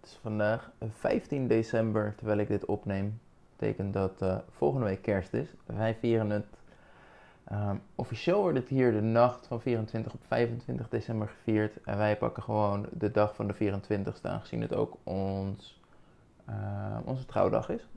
Het is vandaag 15 december terwijl ik dit opneem. Betekent dat uh, volgende week kerst is. Wij vieren het. Um, officieel wordt het hier de nacht van 24 op 25 december gevierd. En wij pakken gewoon de dag van de 24ste, aangezien het ook ons, uh, onze trouwdag is.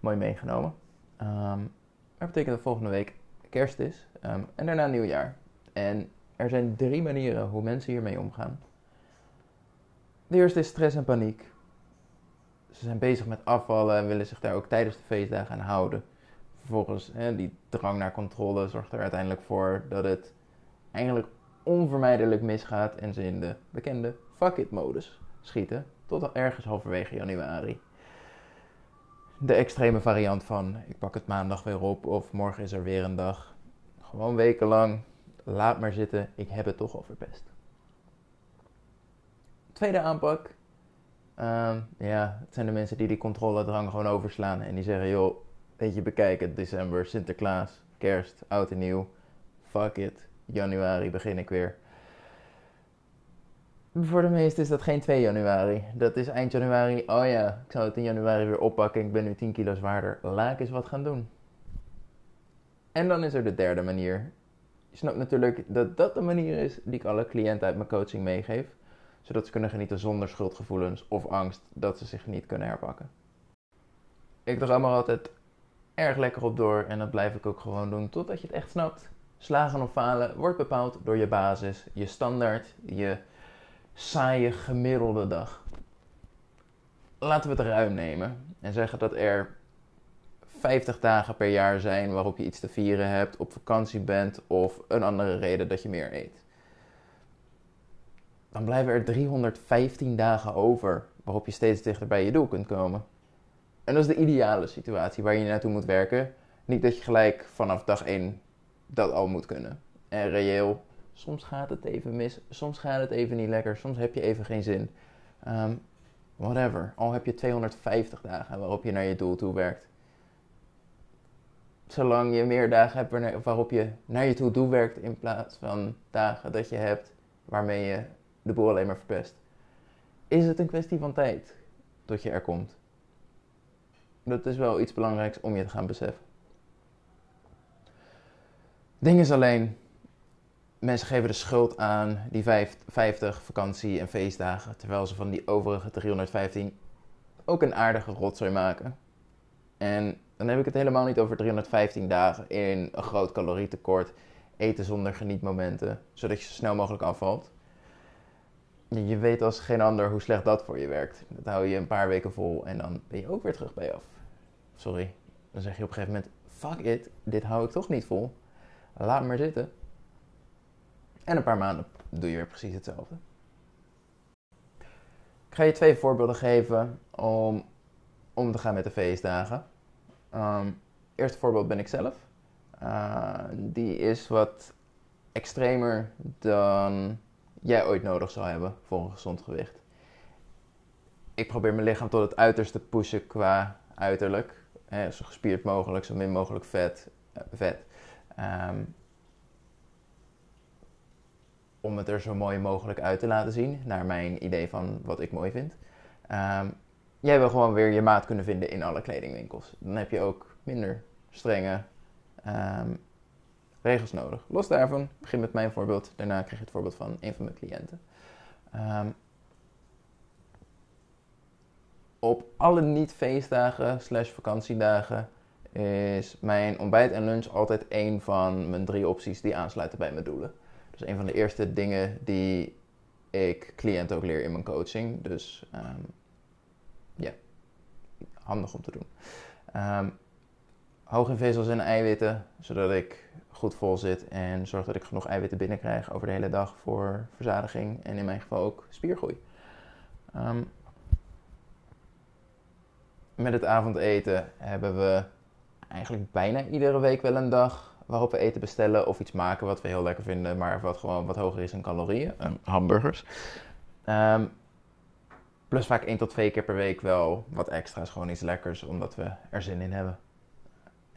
Mooi meegenomen. Um, dat betekent dat volgende week kerst is. En daarna nieuwjaar. En er zijn drie manieren hoe mensen hiermee omgaan. De eerste is stress en paniek. Ze zijn bezig met afvallen en willen zich daar ook tijdens de feestdagen aan houden. Vervolgens, hè, die drang naar controle zorgt er uiteindelijk voor dat het eigenlijk onvermijdelijk misgaat en ze in de bekende fuck it modus schieten tot ergens halverwege januari. De extreme variant van ik pak het maandag weer op of morgen is er weer een dag. Gewoon wekenlang, laat maar zitten, ik heb het toch al verpest. Tweede aanpak. Uh, ja, het zijn de mensen die die controledrang gewoon overslaan. En die zeggen, joh, weet je, bekijk het. December, Sinterklaas, kerst, oud en nieuw. Fuck it. Januari begin ik weer. Voor de meesten is dat geen 2 januari. Dat is eind januari. Oh ja, ik zou het in januari weer oppakken. Ik ben nu 10 kilo zwaarder. Laat ik eens wat gaan doen. En dan is er de derde manier. Je snapt natuurlijk dat dat de manier is die ik alle cliënten uit mijn coaching meegeef zodat ze kunnen genieten zonder schuldgevoelens of angst dat ze zich niet kunnen herpakken. Ik er allemaal altijd erg lekker op door en dat blijf ik ook gewoon doen totdat je het echt snapt. Slagen of falen wordt bepaald door je basis, je standaard, je saaie gemiddelde dag. Laten we het ruim nemen en zeggen dat er 50 dagen per jaar zijn waarop je iets te vieren hebt, op vakantie bent of een andere reden dat je meer eet dan blijven er 315 dagen over waarop je steeds dichter bij je doel kunt komen. En dat is de ideale situatie waar je naartoe moet werken. Niet dat je gelijk vanaf dag 1 dat al moet kunnen. En reëel, soms gaat het even mis, soms gaat het even niet lekker, soms heb je even geen zin. Um, whatever. Al heb je 250 dagen waarop je naar je doel toe werkt. Zolang je meer dagen hebt waarop je naar je doel werkt in plaats van dagen dat je hebt waarmee je de boel alleen maar verpest. Is het een kwestie van tijd tot je er komt? Dat is wel iets belangrijks om je te gaan beseffen. Ding is alleen, mensen geven de schuld aan die 50 vakantie- en feestdagen, terwijl ze van die overige 315 ook een aardige rotzooi maken. En dan heb ik het helemaal niet over 315 dagen in een groot calorietekort, eten zonder genietmomenten, zodat je zo snel mogelijk afvalt je weet als geen ander hoe slecht dat voor je werkt. Dat hou je een paar weken vol en dan ben je ook weer terug bij je af. Sorry. Dan zeg je op een gegeven moment: fuck it, dit hou ik toch niet vol. Laat maar zitten. En een paar maanden doe je weer precies hetzelfde. Ik ga je twee voorbeelden geven om om te gaan met de feestdagen. Um, eerste voorbeeld ben ik zelf. Uh, die is wat extremer dan jij ooit nodig zou hebben voor een gezond gewicht. Ik probeer mijn lichaam tot het uiterste te pushen qua uiterlijk. Hè, zo gespierd mogelijk, zo min mogelijk vet. Uh, vet. Um, om het er zo mooi mogelijk uit te laten zien, naar mijn idee van wat ik mooi vind. Um, jij wil gewoon weer je maat kunnen vinden in alle kledingwinkels. Dan heb je ook minder strenge um, regels nodig. Los daarvan, begin met mijn voorbeeld. Daarna krijg je het voorbeeld van een van mijn cliënten. Um, op alle niet-feestdagen slash vakantiedagen is mijn ontbijt en lunch altijd een van mijn drie opties die aansluiten bij mijn doelen. Dus een van de eerste dingen die ik cliënten ook leer in mijn coaching. Dus um, ja, handig om te doen. Um, hoog in vezels en eiwitten, zodat ik goed vol zit en zorg dat ik genoeg eiwitten binnenkrijg over de hele dag voor verzadiging en in mijn geval ook spiergroei. Um, met het avondeten hebben we eigenlijk bijna iedere week wel een dag waarop we eten bestellen of iets maken wat we heel lekker vinden, maar wat gewoon wat hoger is in calorieën. Um, hamburgers. Um, plus vaak één tot twee keer per week wel wat extra's, gewoon iets lekkers, omdat we er zin in hebben.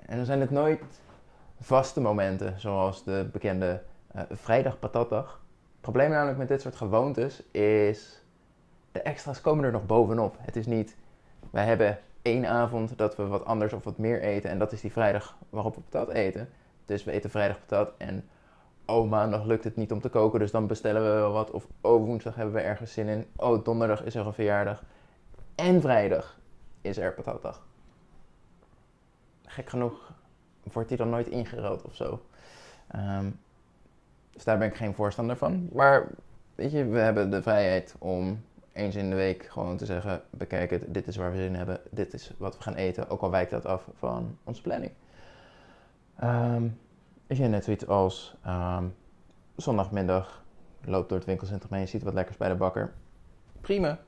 En dan zijn het nooit vaste momenten, zoals de bekende uh, vrijdag patatdag. Het probleem namelijk met dit soort gewoontes is de extra's komen er nog bovenop. Het is niet, wij hebben één avond dat we wat anders of wat meer eten. En dat is die vrijdag waarop we patat eten. Dus we eten vrijdag patat en oh maandag lukt het niet om te koken, dus dan bestellen we wel wat. Of oh woensdag hebben we ergens zin in. Oh donderdag is er een verjaardag. En vrijdag is er patatdag. Gek genoeg wordt die dan nooit ingeruild of zo. Ehm, dus daar ben ik geen voorstander van. Maar weet je, we hebben de vrijheid om eens in de week gewoon te zeggen: bekijk het, dit is waar we zin in hebben, dit is wat we gaan eten. Ook al wijkt dat af van onze planning. Um, weet je, net zoiets als um, zondagmiddag loopt door het winkelcentrum en je ziet wat lekkers bij de bakker. Prima.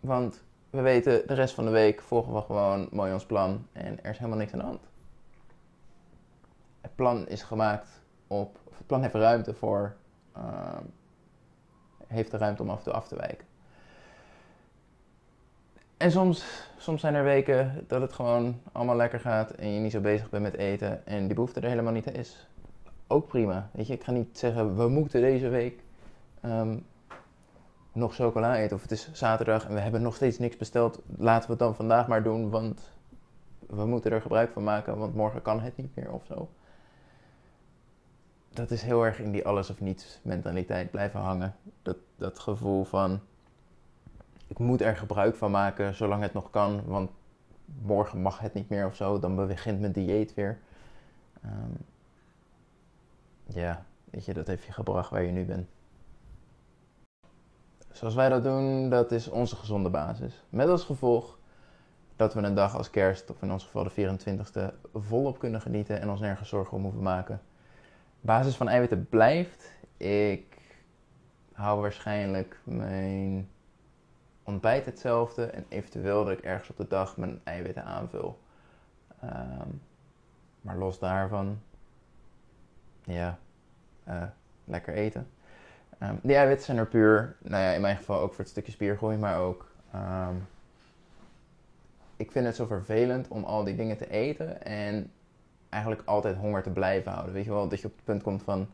Want we weten de rest van de week volgen we gewoon mooi ons plan en er is helemaal niks aan de hand. Het plan is gemaakt op, of het plan heeft ruimte voor, uh, heeft de ruimte om af en toe af te wijken. En soms, soms zijn er weken dat het gewoon allemaal lekker gaat en je niet zo bezig bent met eten en die behoefte er helemaal niet is. Ook prima. Weet je, ik ga niet zeggen we moeten deze week um, nog chocola eten of het is zaterdag en we hebben nog steeds niks besteld. Laten we het dan vandaag maar doen, want we moeten er gebruik van maken, want morgen kan het niet meer of zo. Dat is heel erg in die alles of niets mentaliteit blijven hangen. Dat, dat gevoel van ik moet er gebruik van maken zolang het nog kan, want morgen mag het niet meer of zo, dan begint mijn dieet weer. Um, ja, weet je, dat heeft je gebracht waar je nu bent. Zoals wij dat doen, dat is onze gezonde basis. Met als gevolg dat we een dag als kerst, of in ons geval de 24e, volop kunnen genieten en ons nergens zorgen om hoeven maken. Basis van eiwitten blijft. Ik hou waarschijnlijk mijn ontbijt hetzelfde en eventueel dat ik ergens op de dag mijn eiwitten aanvul. Um, maar los daarvan, ja, uh, lekker eten. Um, die eiwitten zijn er puur, nou ja, in mijn geval ook voor het stukje spiergroei, maar ook. Um, ik vind het zo vervelend om al die dingen te eten en eigenlijk altijd honger te blijven houden. Weet je wel, dat je op het punt komt van: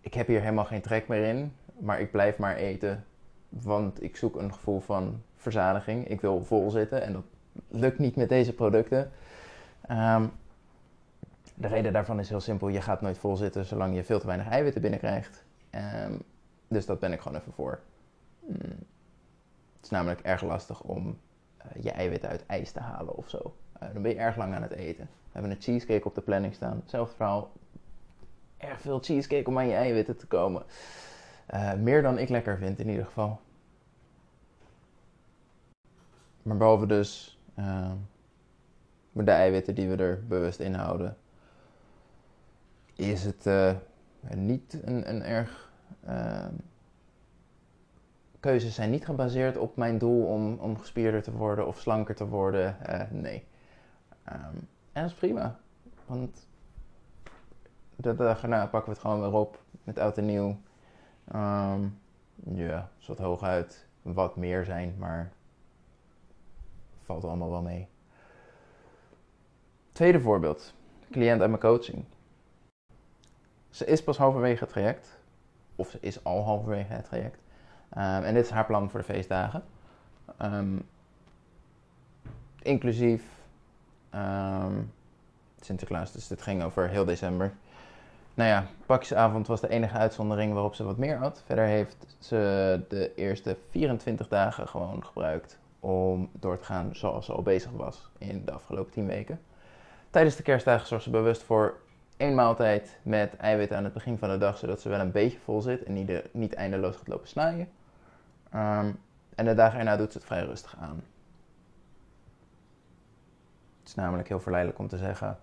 ik heb hier helemaal geen trek meer in, maar ik blijf maar eten want ik zoek een gevoel van verzadiging. Ik wil vol zitten en dat lukt niet met deze producten. Um, de reden daarvan is heel simpel. Je gaat nooit vol zitten zolang je veel te weinig eiwitten binnenkrijgt. Um, dus dat ben ik gewoon even voor. Mm. Het is namelijk erg lastig om uh, je eiwitten uit ijs te halen of zo. Uh, dan ben je erg lang aan het eten. We hebben een cheesecake op de planning staan. Hetzelfde verhaal. Erg veel cheesecake om aan je eiwitten te komen. Uh, meer dan ik lekker vind in ieder geval. Maar behalve dus uh, de eiwitten die we er bewust in houden, is het niet een, een erg. Uh, keuzes zijn niet gebaseerd op mijn doel om, om gespierder te worden of slanker te worden. nee. Um, en dat is prima. Want de dag erna pakken we het gewoon weer op met oud en nieuw. Um, ja, is wat hooguit wat meer zijn, maar valt allemaal wel mee. Tweede voorbeeld. Cliënt uit mijn coaching. Ze is pas halverwege het traject. Of ze is al halverwege het traject. Um, en dit is haar plan voor de feestdagen. Um, inclusief um, Sinterklaas. Dus dit ging over heel december. Nou ja, pakjesavond was de enige uitzondering waarop ze wat meer had. Verder heeft ze de eerste 24 dagen gewoon gebruikt om door te gaan zoals ze al bezig was in de afgelopen 10 weken. Tijdens de kerstdagen zorgt ze bewust voor één maaltijd met eiwitten aan het begin van de dag, zodat ze wel een beetje vol zit en niet, de, niet eindeloos gaat lopen snijden. Um, en de dagen erna doet ze het vrij rustig aan. Het is namelijk heel verleidelijk om te zeggen: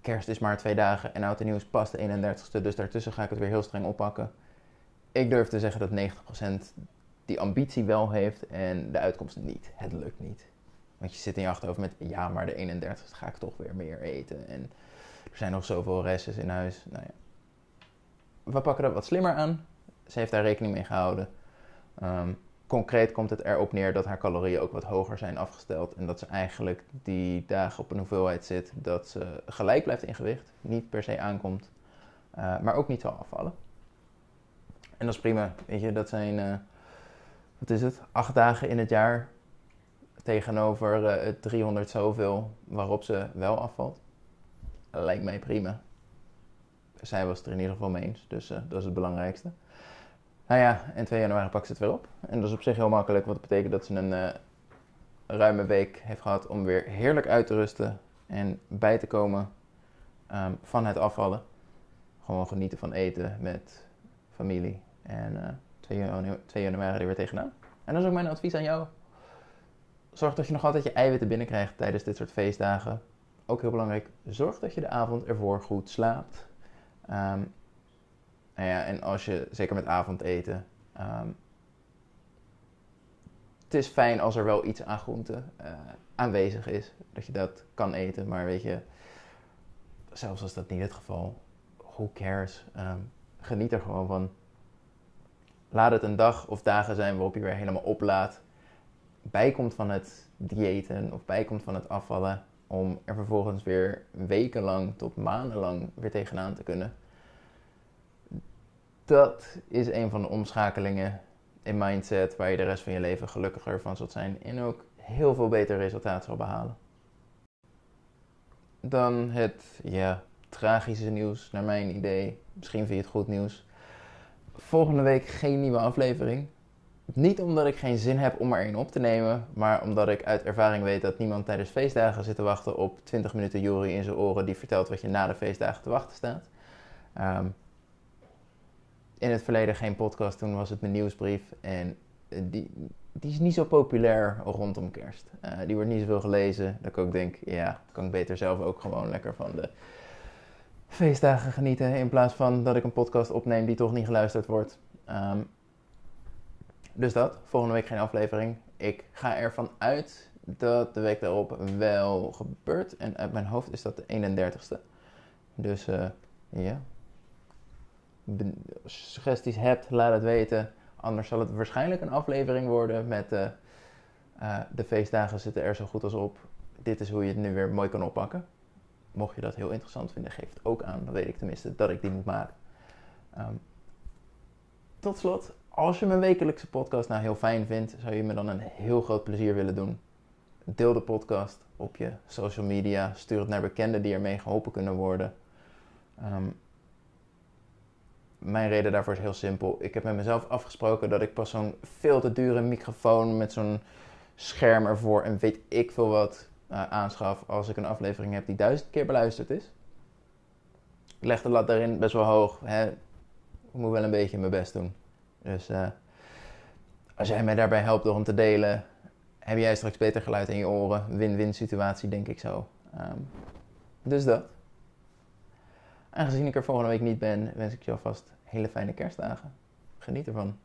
kerst is maar twee dagen en oud en nieuw is pas de 31ste, dus daartussen ga ik het weer heel streng oppakken. Ik durf te zeggen dat 90% die ambitie wel heeft en de uitkomst niet. Het lukt niet. Want je zit in je achterhoofd met, ja, maar de 31ste ga ik toch weer meer eten. En er zijn nog zoveel restjes in huis. Nou ja. We pakken dat wat slimmer aan. Ze heeft daar rekening mee gehouden. Um, concreet komt het erop neer dat haar calorieën ook wat hoger zijn afgesteld. En dat ze eigenlijk die dagen op een hoeveelheid zit dat ze gelijk blijft in gewicht. Niet per se aankomt, uh, maar ook niet zal afvallen. En dat is prima. Weet je, dat zijn uh, wat is het, acht dagen in het jaar tegenover uh, het 300 zoveel waarop ze wel afvalt. Lijkt mij prima. Zij was het er in ieder geval mee eens, dus uh, dat is het belangrijkste. Nou ja, en 2 januari pakt ze het weer op. En dat is op zich heel makkelijk, dat betekent dat ze een uh, ruime week heeft gehad om weer heerlijk uit te rusten en bij te komen um, van het afvallen. Gewoon genieten van eten met familie. En uh, 2, januari, 2 januari er weer tegenaan. En dat is ook mijn advies aan jou. Zorg dat je nog altijd je eiwitten binnenkrijgt tijdens dit soort feestdagen. Ook heel belangrijk, zorg dat je de avond ervoor goed slaapt. Um, nou ja, en als je, zeker met avondeten, um, het is fijn als er wel iets aan groente uh, aanwezig is. Dat je dat kan eten, maar weet je, zelfs als dat niet het geval, who cares? Um, geniet er gewoon van. Laat het een dag of dagen zijn waarop je weer helemaal oplaadt. Bijkomt van het diëten of bijkomt van het afvallen. Om er vervolgens weer wekenlang tot maandenlang weer tegenaan te kunnen. Dat is een van de omschakelingen in mindset waar je de rest van je leven gelukkiger van zult zijn. En ook heel veel beter resultaat zal behalen. Dan het ja, tragische nieuws, naar mijn idee. Misschien vind je het goed nieuws. Volgende week geen nieuwe aflevering. Niet omdat ik geen zin heb om er een op te nemen, maar omdat ik uit ervaring weet dat niemand tijdens feestdagen zit te wachten op 20 minuten Jury in zijn oren die vertelt wat je na de feestdagen te wachten staat. Um, in het verleden geen podcast, toen was het mijn nieuwsbrief en die, die is niet zo populair rondom kerst. Uh, die wordt niet zoveel gelezen. Dat ik ook denk, ja, kan ik beter zelf ook gewoon lekker van de feestdagen genieten. In plaats van dat ik een podcast opneem die toch niet geluisterd wordt. Um, dus dat, volgende week geen aflevering. Ik ga ervan uit dat de week daarop wel gebeurt. En uit mijn hoofd is dat de 31ste. Dus uh, ja. Als je suggesties hebt, laat het weten. Anders zal het waarschijnlijk een aflevering worden met uh, uh, de feestdagen zitten er zo goed als op. Dit is hoe je het nu weer mooi kan oppakken. Mocht je dat heel interessant vinden, geef het ook aan. Dan weet ik tenminste dat ik die moet maken. Um, tot slot, als je mijn wekelijkse podcast nou heel fijn vindt, zou je me dan een heel groot plezier willen doen. Deel de podcast op je social media. Stuur het naar bekenden die ermee geholpen kunnen worden. Um, mijn reden daarvoor is heel simpel. Ik heb met mezelf afgesproken dat ik pas zo'n veel te dure microfoon met zo'n scherm ervoor en weet ik veel wat uh, aanschaf als ik een aflevering heb die duizend keer beluisterd is. Ik leg de lat daarin best wel hoog. Hè. Ik moet wel een beetje mijn best doen. Dus uh, als jij mij daarbij helpt door hem te delen, heb jij straks beter geluid in je oren. Win-win situatie, denk ik zo. Um, dus dat. Aangezien ik er volgende week niet ben, wens ik je alvast hele fijne kerstdagen. Geniet ervan.